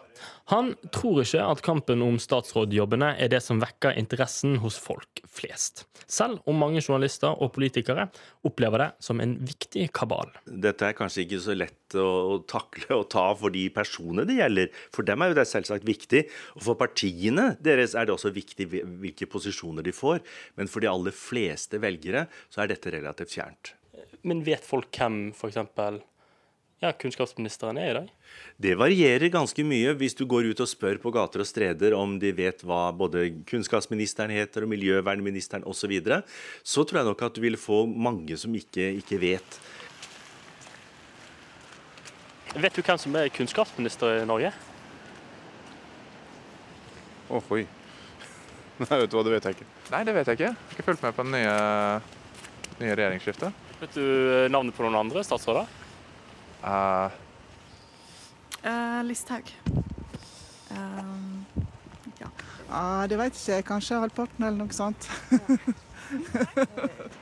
Han tror ikke at kampen om statsrådjobbene er det som vekker interessen hos folk flest, selv om mange journalister og politikere opplever det som en viktig kabal. Dette er kanskje ikke så lett å, takle og ta for de personene det gjelder. For dem er jo det selvsagt viktig. Og for partiene deres er det også viktig hvilke posisjoner de får. Men for de aller fleste velgere så er dette relativt fjernt. Men vet folk hvem f.eks. Ja, kunnskapsministeren er i dag? Det varierer ganske mye hvis du går ut og spør på gater og streder om de vet hva både kunnskapsministeren heter og miljøvernministeren osv. Så, videre. så tror jeg nok at du vil få mange som ikke, ikke vet. Vet du hvem som er kunnskapsminister i Norge? Å, oi. [laughs] Nei, vet du hva, det vet jeg ikke. Nei, det vet jeg ikke. Jeg har ikke fulgt med på det nye, nye regjeringsskiftet. Vet du eh, navnet på noen andre statsråder? Eh, Uh, Listhaug. Um, ja. Ah, det vet ikke jeg. Kanskje halvparten eller noe sånt. [laughs]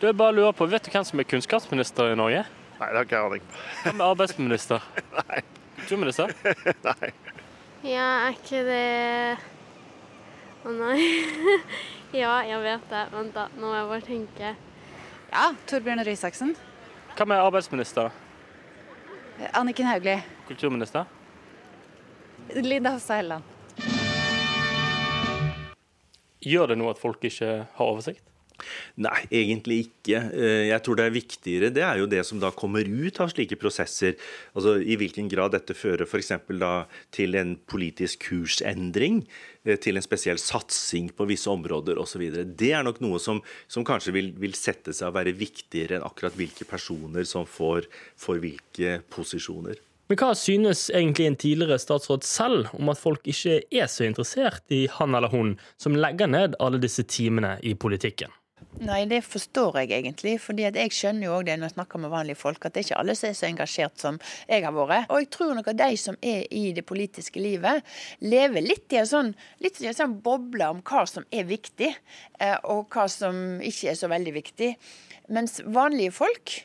Du, jeg bare lurer på, Vet du hvem som er kunnskapsminister i Norge? Nei, det har ikke jeg aning på. Hvem er arbeidsminister? [laughs] Nei. Kulturminister? [laughs] Nei. Ja, er ikke det Å nei. ja, jeg vet det. Vent, da. Nå må jeg bare tenke. Ja, Torbjørn Røe Isaksen. Hvem er arbeidsminister? Anniken Hauglie. Kulturminister? Linda Hofstad Helleland. Gjør det noe at folk ikke har oversikt? Nei, egentlig ikke. Eh, Jeg tror det er viktigere det er jo det som da kommer ut av slike prosesser. Altså I hvilken grad dette fører f.eks. da til en politisk kursendring, eh, til en spesiell satsing på visse områder osv. Det er nok noe som, som kanskje vil, vil sette seg å være viktigere enn akkurat hvilke personer som får, får hvilke posisjoner. Men hva synes egentlig en tidligere statsråd selv om at folk ikke er så interessert i han eller hun som legger ned alle disse timene i politikken? Nei, det forstår jeg egentlig. fordi jeg skjønner jo òg det når jeg snakker med vanlige folk, at det er ikke alle som er så engasjert som jeg har vært. Og jeg tror nok at de som er i det politiske livet, lever litt i en sånn, litt i en sånn boble om hva som er viktig, eh, og hva som ikke er så veldig viktig. Mens vanlige folk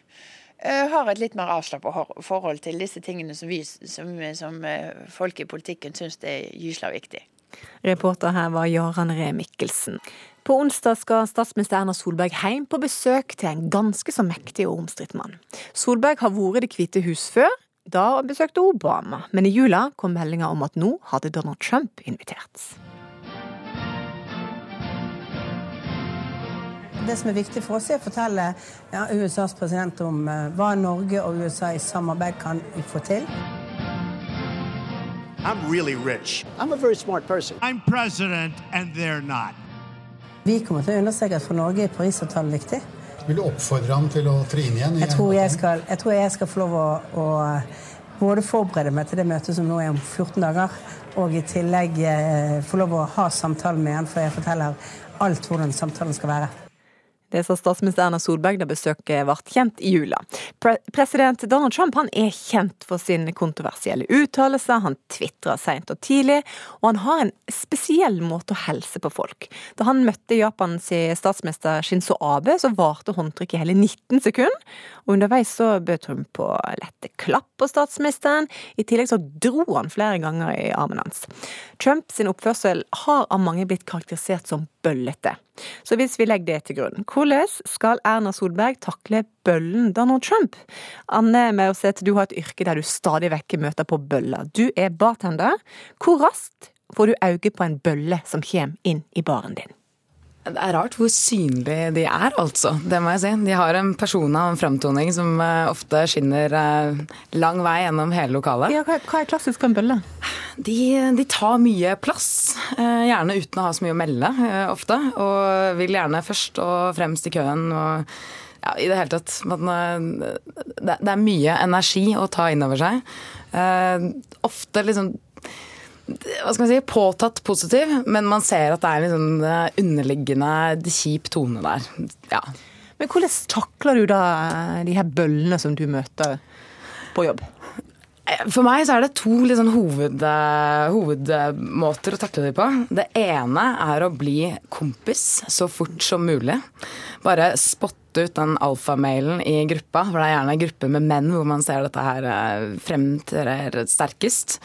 eh, har et litt mer avslappa forhold til disse tingene som vi som, som eh, folk i politikken syns er gysla viktig. Reporter her var Jarand Ree Mikkelsen. På onsdag skal statsminister Erna Solberg hjem på besøk til en ganske så mektig og omstridt mann. Solberg har vært i Det hvite hus før. Da besøkte Obama, men i jula kom meldinga om at nå hadde Donald Trump invitert. Det som er viktig for oss, er å fortelle ja, USAs president om uh, hva Norge og USA i samarbeid kan få til. I'm really rich. I'm a very smart person. I'm president, and they're not. Vi kommer til å understreke at for Norge er Parisavtalen viktig. Vil du oppfordre ham til å tre inn igjen? Jeg tror jeg skal, jeg tror jeg skal få lov å, å, både forberede meg til det møtet som nå er om 14 dager, og i tillegg eh, få lov å ha samtalen med han for jeg forteller alt hvordan samtalen skal være. Det sa statsminister Erna Solberg da besøket ble kjent i jula. Pre president Donald Trump er kjent for sine kontroversielle uttalelser, han tvitrer seint og tidlig, og han har en spesiell måte å helse på folk. Da han møtte Japans statsminister Shinzo Abe, så varte håndtrykket i hele 19 sekunder, underveis så bød Trump på lette klapp på statsministeren, i tillegg så dro han flere ganger i armen hans. Trumps oppførsel har av mange blitt karakterisert som bøllete. Så hvis vi legger det til grunn, hvordan skal Erna Solberg takle bøllen Donald Trump? Anne Maurseth, du har et yrke der du stadig vekk møter på bøller. Du er bartender. Hvor raskt får du øye på en bølle som kommer inn i baren din? Det er rart hvor synlige de er, altså. Det må jeg si. De har en persona og en framtoning som uh, ofte skinner uh, lang vei gjennom hele lokalet. Ja, hva, er klassisk for en bølle? De, de tar mye plass. Uh, gjerne uten å ha så mye å melde, ofte. Og vil gjerne først og fremst i køen. og ja, i det hele tatt. Men det, det, er mye energi å ta inn over seg. ofte liksom hva skal man si, påtatt positiv, men man ser at det er en sånn eh, underliggende kjip tone der. Ja. Men hvordan takler du da de her bøllene som du møter på jobb? Eh, for meg så er det to liksom hoved, eh, hovedmåter å takle det på. Det ene er å bli kompis så fort som mulig. Bare spotte ut den alfamailen i gruppa, for det er gjerne grupper med menn hvor man ser dette her fremtrer sterkest.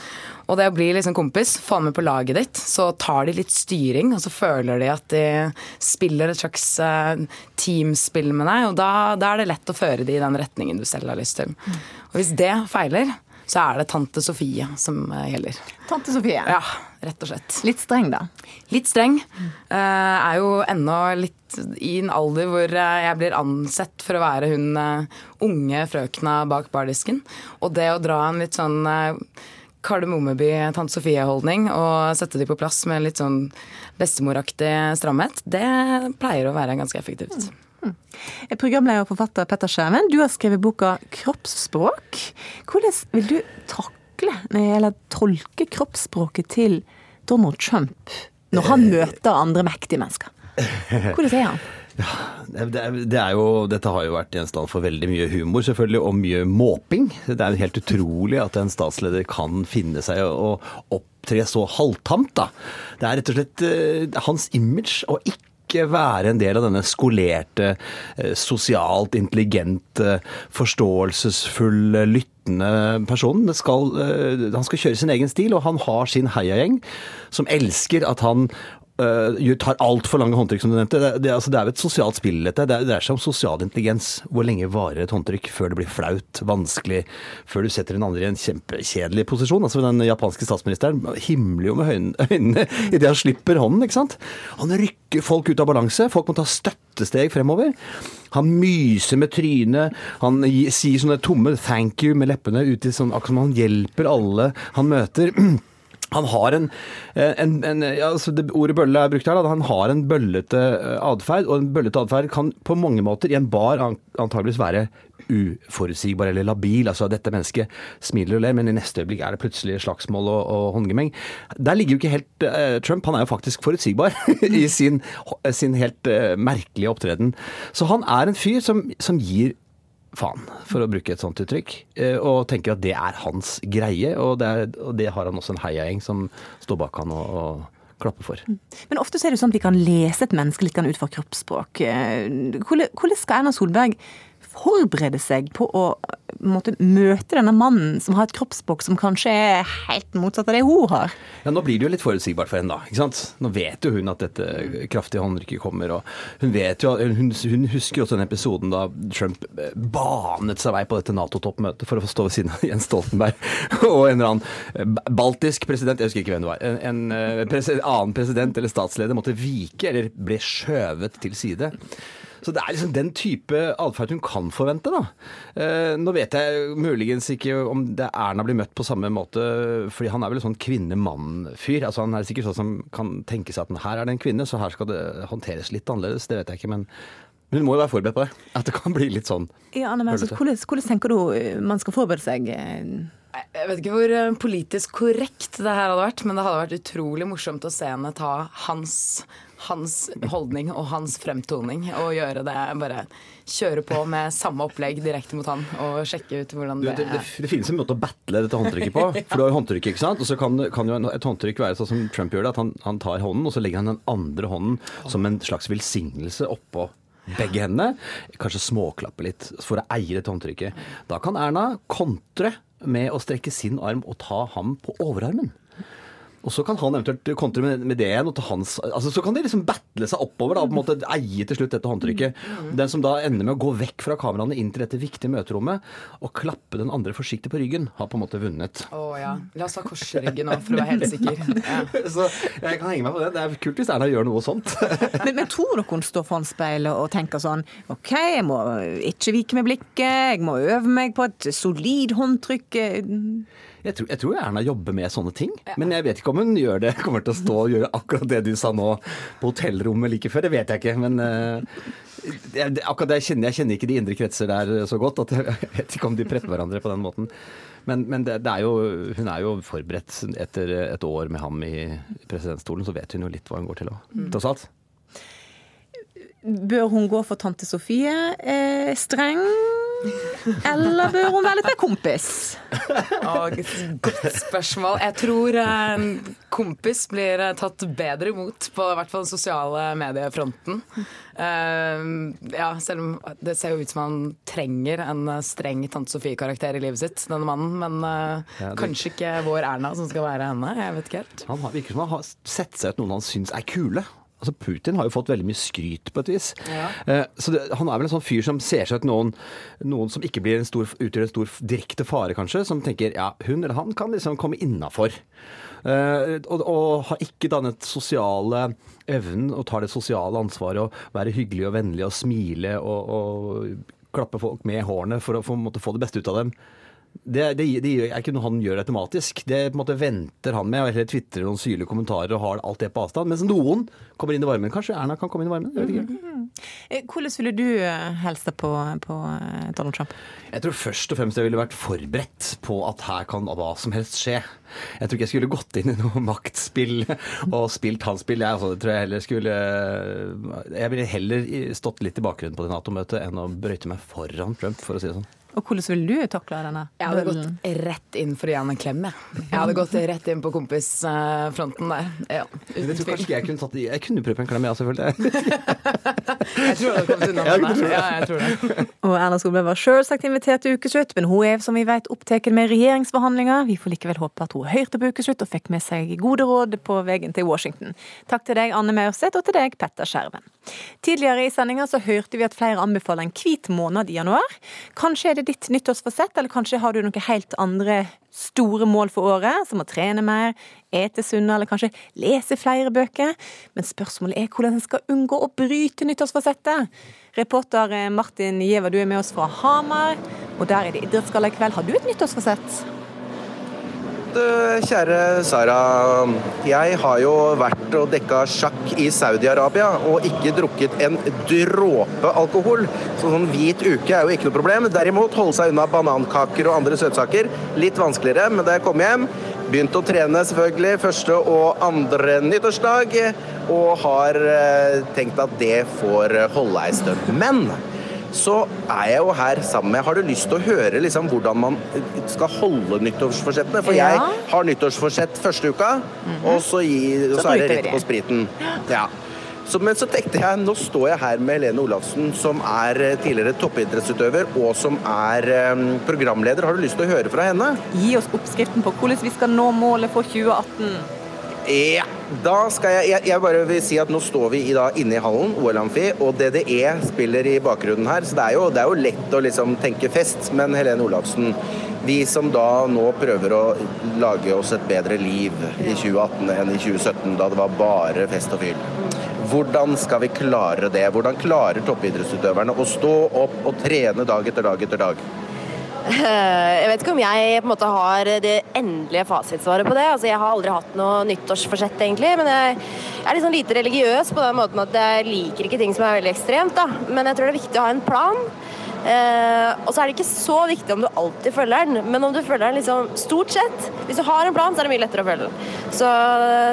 Og det å bli liksom kompis, få med på laget ditt, så tar de litt styring, og så føler de at de spiller et slags uh, teamspill med deg, og da, da, er det lett å føre de i den retningen du selv har lyst til. Og hvis det feiler, så er det tante Sofie som uh, gjelder. Tante Sofie? Ja, rett og slett. Litt streng, da? Litt streng. Uh, er jo ennå litt i en alder hvor jeg blir ansett for å være hun unge frøkna bak bardisken. Og det å dra en litt sånn Kardemommeby Tante Sofie-holdning og sette de på plass med litt sånn bestemoraktig stramhet, det pleier å være ganske effektivt. Mm. Programleder og forfatter Petter Skjerven, du har skrevet boka 'Kroppsspråk'. Hvordan vil du takle, eller tolke kroppsspråket til Donald Trump når han møter andre mektige mennesker? Hvordan er han? [laughs] Ja, det, det er jo, dette har jo vært gjenstand for veldig mye humor, selvfølgelig, og mye måping. Det er jo helt utrolig at en statsleder kan finne seg å opptre så halvtamt. da. Det er rett og slett uh, hans image å ikke være en del av denne skolerte, uh, sosialt intelligente, forståelsesfulle, lyttende personen. Skal, uh, han skal kjøre sin egen stil, og han har sin heiagjeng som elsker at han uh, tar altfor lange håndtrykk, som du nevnte. Det, det, altså, det, er jo et sosialt spill, dette. Det dreier seg om sosial intelligens. Hvor lenge varer et håndtrykk før det blir flaut, vanskelig, før du setter den andre i en kjempekjedelig posisjon? Altså, Den japanske statsministeren himler jo med [laughs] øynene idet han slipper hånden, ikke sant? Han rykker folk ut av balanse. Folk må ta støttesteg fremover. Han myser med trynet, han sier sånne tomme 'thank you' med leppene ut i sånn, akkurat som han hjelper alle han møter. [clears throat] Han har en, en, en ja, altså det Ordet bølle er brukt her. Da. Han har en bøllete eh, atferd, og en bøllete atferd kan på mange måter i en bar antageligvis være uforutsigbar eller labil. Altså dette mennesket smiler og ler, men i neste øyeblikk er det plutselig slagsmål og, og håndgemeng. Der ligger jo ikke helt eh, Trump. Han er jo faktisk forutsigbar [laughs] i sin, sin helt eh, merkelige opptreden. Så han er en fyr som, som gir faen, for å bruke et sånt uttrykk. Eh, og tenker at det er hans greie, og det, er, og det har han også en heiagjeng som står bak han og, og klapper for. Mm. Men ofte er det sånn at vi kan lese et menneske litt ut fra kroppsspråk. Eh, hvordan skal Erna Solberg forberede seg på å måtte møte denne mannen som har et kroppsspråk som kanskje er helt motsatt av det hun har? Ja, Nå blir det jo litt forutsigbart for henne, da. ikke sant? Nå vet jo hun at dette kraftige håndrykket kommer. og Hun vet jo, hun, hun husker også den episoden da Trump eh, banet seg vei på dette Nato-toppmøtet for å få stå ved siden av Jens Stoltenberg [laughs] og en eller annen eh, baltisk president, jeg husker ikke hvem det var, en, en eh, president, annen president eller statsleder måtte vike eller ble skjøvet til side. Så det er liksom den type atferd hun kan forvente, da. Eh, nå vet jeg muligens ikke om det Erna blir møtt på samme måte, fordi han er vel en sånn kvinne-mann-fyr. Altså Han er sikkert sånn som kan tenke seg at her er det en kvinne, så her skal det håndteres litt annerledes. Det vet jeg ikke, men hun må jo være forberedt på det. [laughs] At det kan bli litt sånn. Ja, Anne Merce, hvordan, hvordan tenker du man skal forberede seg? Jeg vet ikke hvor eh, politisk korrekt det her hadde vært, men det hadde vært utrolig morsomt å se henne ta hans hans holdning og hans fremtoning og gjøre det bare kjøre på med samme opplegg direkte mot han og sjekke ut hvordan det, det, det, det finnes en måte å battle dette håndtrykket på. [laughs] For du har jo håndtrykk, ikke sant. Og så kan, kan, jo et håndtrykk være sånn som Trump gjør det, at han, han tar hånden, og så legger han den andre hånden som en slags velsignelse oppå begge hendene. Kanskje småklappe litt for å eie dette håndtrykket. Da kan Erna kontre med å strekke sin arm og ta ham på overarmen. Og så kan han eventuelt kontre med, med det igjen. og ta hans, altså Så kan de liksom battle seg oppover da, og på en måte eie til slutt dette håndtrykket. Mm. Den som da ender med å gå vekk fra kameraene inn til dette viktige møterommet og klappe den andre forsiktig på ryggen, har på en måte vunnet. Å oh, ja. La oss ha korsryggen nå, for å være helt [laughs] sikker. Ja. så jeg kan henge meg på det. Det er kult hvis Erna gjør noe sånt. [laughs] men, men tror dere hun står foran speilet og tenker sånn OK, jeg må ikke vike med blikket, jeg må øve meg på et solid håndtrykk. Jeg tror, jeg tror, Erna jobber med sånne ting. Ja. Men jeg vet ikke om hun gjør det, kommer til å stå og gjøre akkurat det du sa nå på hotellrommet like før. Det vet jeg ikke. Men uh, jeg, akkurat det jeg kjenner, jeg kjenner ikke de indre kretser der så godt at [laughs] jeg vet ikke om de prepper hverandre på den måten. Men, men det, det er jo, hun er jo forberedt etter et år med ham i presidentstolen, så vet hun jo litt hva hun går til òg, mm. tross alt. Bør hun gå for tante Sofie? Eh, streng? Eller bør hun være litt mer kompis? Og, godt spørsmål. Jeg tror eh, kompis blir eh, tatt bedre imot på i hvert fall den sosiale mediefronten. Uh, ja, selv om det ser jo ut som han trenger en eh, streng tante Sofie-karakter i livet sitt, denne mannen. Men uh, ja, det... kanskje ikke vår Erna som skal være henne. Jeg vet ikke helt. Han virker som han har sett seg ut noen han syns er kule. Altså Putin har jo fått veldig mye skryt på et vis. Ja. Eh, så det, Han er vel en sånn fyr som ser seg ut noen, noen som ikke blir en stor, utgjør en stor direkte fare, kanskje. Som tenker ja, hun eller han kan liksom komme innafor. Eh, og, og, har ikke dannet sosiale evnen og tar det sosiale ansvaret å være hyggelig og vennlig og smile og, og klappe folk med hårene for å få, måtte, få det beste ut av dem. Det, det, det, er ikke noe han gjør automatisk. Det på en måte venter han med, eller tvitrer noen syrlige kommentarer og har alt det på avstand. Mens noen kommer inn i varmen. Kanskje Erna kan komme inn i varmen? Jeg vet ikke. Mm-hmm. Eh, hvordan ville du eh, helst på, på eh, Donald Trump? Jeg tror først og fremst jeg ville vært forberedt på at her kan hva som helst skje. Jeg tror ikke jeg skulle gått inn i noe [laughs] maktspill og spilt hans spill. Jeg, altså, tror jeg heller skulle Jeg ville heller stått litt i bakgrunnen på det Nato-møtet enn å brøyte meg foran Trump, for å si det sånn. Og hvordan ville du takla denne? Jeg hadde gått rett inn for å gi han en klem. Jeg. jeg hadde gått rett inn på kompisfronten der. Ja, jeg tror kanskje jeg kunne tatt Jeg kunne prøvd på en klem, ja, selvfølgelig. [laughs] jeg tror det hadde kommet unna med det. Ja, jeg tror det. Og Erna Solberg var selvsagt invitert til ukeslutt, men hun er som vi vet opptatt med regjeringsforhandlinger. Vi får likevel håpe at hun hørte på ukeslutt og fikk med seg gode råd på veien til Washington. Takk til deg, Anne Maurseth, og til deg, Petter Skjerven. Tidligere i sendinga så hørte vi at flere anbefaler en hvit måned i januar. Kanskje er det ditt nyttårsforsett, eller kanskje har du noen helt andre store mål for året, som å trene mer, ete sunnere, eller kanskje lese flere bøker. Men spørsmålet er hvordan en skal unngå å bryte nyttårsforsettet. Reporter Martin Giæver, du er med oss fra Hamar, og der er det idrettsgalla i kveld. Har du et nyttårsforsett? Du, kjære Sara. Jeg har jo vært og dekka sjakk i Saudi-Arabia og ikke drukket en dråpe alkohol. Så sånn hvit uke er jo ikke noe problem. Derimot holde seg unna banankaker og andre søtsaker. Litt vanskeligere, men da jeg kom hjem Begynte å trene selvfølgelig første og andre nyttårsdag, og har eh, tenkt at det får holde ei stund. Men så er jeg jo her sammen med Har du lyst til å høre liksom hvordan man skal holde nyttårsforsettene? For jeg har nyttårsforsett første uka, og så, gi, og Så så er det rett på spriten. Ja. Så, men så tenkte jeg, nå står jeg her med Helene Olafsen, som er eh, tidligere toppidrettsutøver, og som er um, programleder. Har du lyst til å høre fra henne? Gi oss oppskriften på hvordan vi skal nå målet for 2018. Ja, da skal jeg, jeg Jeg bare vil si at nå står vi i, da, inne i hallen, OL Amfi, og DDE spiller i bakgrunnen her. Så det er jo, det er jo lett å liksom tenke fest. Men Helene Olafsen, vi som da nå prøver å lage oss et bedre liv i 2018 enn i 2017, da det var bare fest og fyll. Hvordan skal vi klare det? Hvordan klarer toppidrettsutøverne å stå opp og trene dag etter dag etter dag? Jeg vet ikke om jeg på en måte har det endelige fasitsvaret på det. Altså, jeg har aldri hatt noe nyttårsforsett, egentlig. Men jeg, er liksom lite religiøs på den måten at jeg liker ikke ting som er veldig ekstremt. Da. Men jeg tror det er viktig å ha en plan. Eh, og så er det ikke så viktig om du alltid følger den, men om du følger den liksom stort sett. Hvis du har en plan, så er det mye lettere å følge den. Så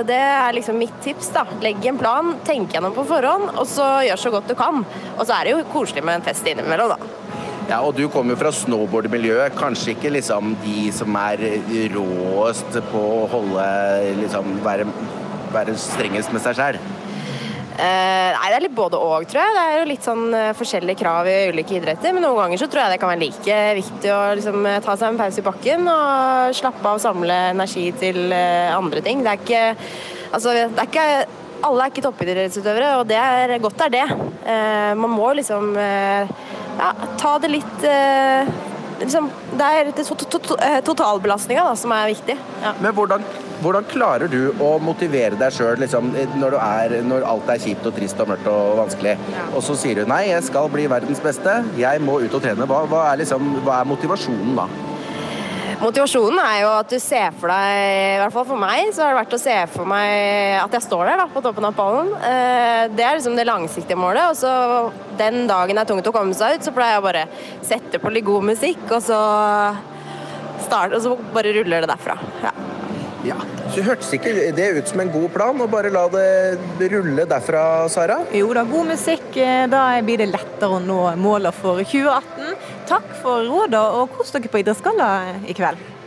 det er liksom mitt tips. da. Legg en plan, tenk gjennom på forhånd, og så gjør så godt du kan. Og så er det jo koselig med en fest innimellom, da. Ja, og du kommer jo fra snowboardmiljøet. Kanskje ikke liksom de som er råest på å holde liksom være, være strengest med seg sjøl. Uh, nei, det er litt både og, tror jeg. Det er jo litt sånn uh, forskjellige krav i ulike idretter. Men noen ganger så tror jeg det kan være like viktig å liksom, eh, ta seg en pause i bakken og slappe av og samle energi til uh, andre ting. Det er ikke Altså, det er ikke alle er ikke toppidrettsutøvere, og det er godt er det. Eh, man må liksom eh, ja, ta det litt eh, liksom, Det er to, to, to, eh, totalbelastninga da, som er viktig. Ja. Men hvordan, hvordan klarer du å motivere deg sjøl liksom, når, når alt er kjipt og trist og mørkt og vanskelig? Og så sier du nei, jeg skal bli verdens beste, jeg må ut og trene. Hva, hva, er, liksom, hva er motivasjonen da? Motivasjonen er jo at du ser for deg, i hvert fall for meg, så har det vært å se for meg at jeg står der da, på toppen av pallen. Eh, Det er liksom det langsiktige målet. Og så den dagen det er tungt å komme seg ut, så pleier jeg å bare sette på litt god musikk, og så starte, og så bare ruller det derfra. Ja. Ja, så Hørtes ikke det ut som en god plan, å bare la det rulle derfra, Sara? Jo da, god musikk. eh, Da blir det lettere å nå målene for 2018. Takk for rådet, og kos dere på Idrettsgalla i kveld.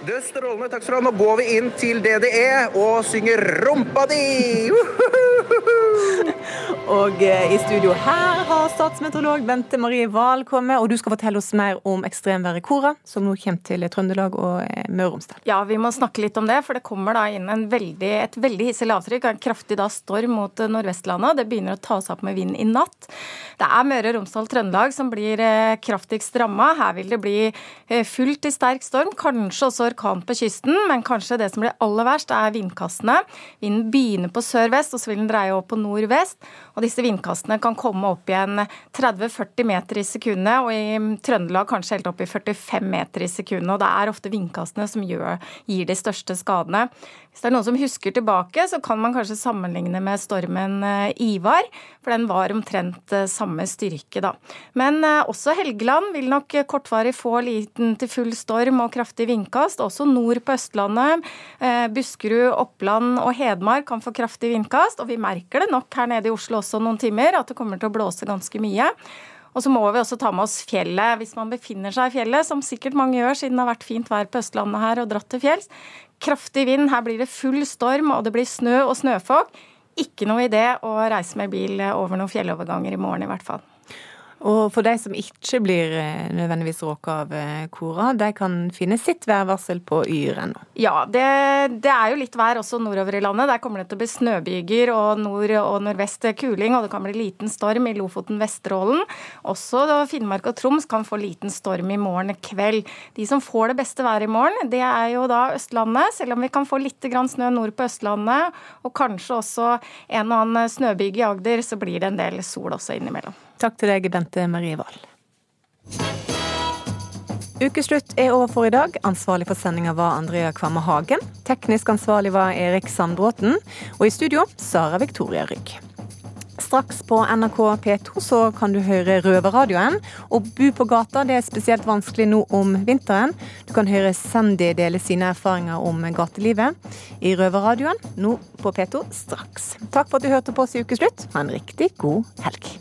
Det er strålende. Takk skal du ha. Nå går vi inn til DDE og synger 'Rumpa di'! Og eh, i studio her har statsmeteorolog Bente Marie Wahl kommet, og du skal fortelle oss mer om ekstremværet Kora, som nå kommer til Trøndelag og eh, Møre og Romsdal. Ja, vi må snakke litt om det, for det kommer da inn en veldig, et veldig hissig lavtrykk. En kraftig da storm mot eh, Nordvestlandet. Det begynner å ta seg opp med vind i natt. Det er Møre og Romsdal Trøndelag som blir kraftigst ramma. Her vil det bli fullt til sterk storm, kanskje også orkan på kysten. Men kanskje det som blir aller verst, er vindkastene. Vinden begynner på sør-vest, og så vil den dreie opp på nord-vest. Og disse vindkastene kan komme opp igjen 30-40 meter i sekundet, og i Trøndelag kanskje helt opp i 45 meter i sekundet. Og det er ofte vindkastene som gjør, gir de største skadene. Hvis det er noen som husker tilbake, så kan man kanskje sammenligne med stormen eh, Ivar, for den var omtrent eh, samme styrke, da. Men eh, også Helgeland vil nok kortvarig få liten til full storm og kraftig vindkast. Også nord på Østlandet. Buskerud, Oppland og Hedmark kan få kraftig vindkast, og vi merker det nok her nede i Oslo også noen timer, at det kommer til å blåse ganske mye. Og så må vi også ta med oss fjellet. Hvis man befinner seg i fjellet, som sikkert mange gjør siden det har vært fint vær på Østlandet her og dratt til fjells, kraftig vind, her blir det full storm og det blir snø og snøfokk. Ikke noe idé å reise med bil over noen fjelloverganger i morgen i hvert fall. Og for de som ikke blir eh, nødvendigvis råka av eh, Kora, de kan finne sitt værvarsel på yr.no. Ja, det, det er jo litt vær også nordover i landet. Der kommer det til å bli snøbyger og nord- og nordvest kuling, og det kan bli liten storm i Lofoten, Vesterålen. Også Finnmark og Troms kan få liten storm i morgen kveld. De som får det beste været i morgen, det er jo da Østlandet, selv om vi kan få litt snø nord på Østlandet, og kanskje også en og annen snøbyge i Agder, så blir det en del sol også innimellom. Takk til deg, Bente Marie Wahl. Ukeslutt er over for i dag. Ansvarlig for sendinga var Andrea Kvamme Hagen. Teknisk ansvarlig var Erik Sandbråten. Og i studio Sara Victoria Rygg. Straks på NRK P2 så kan du høre Røverradioen. Å bo på gata det er spesielt vanskelig nå om vinteren. Du kan høre Sandy dele sine erfaringer om gatelivet i Røverradioen nå på P2 straks. Takk for at du hørte på oss i Ukeslutt. Ha en riktig god helg.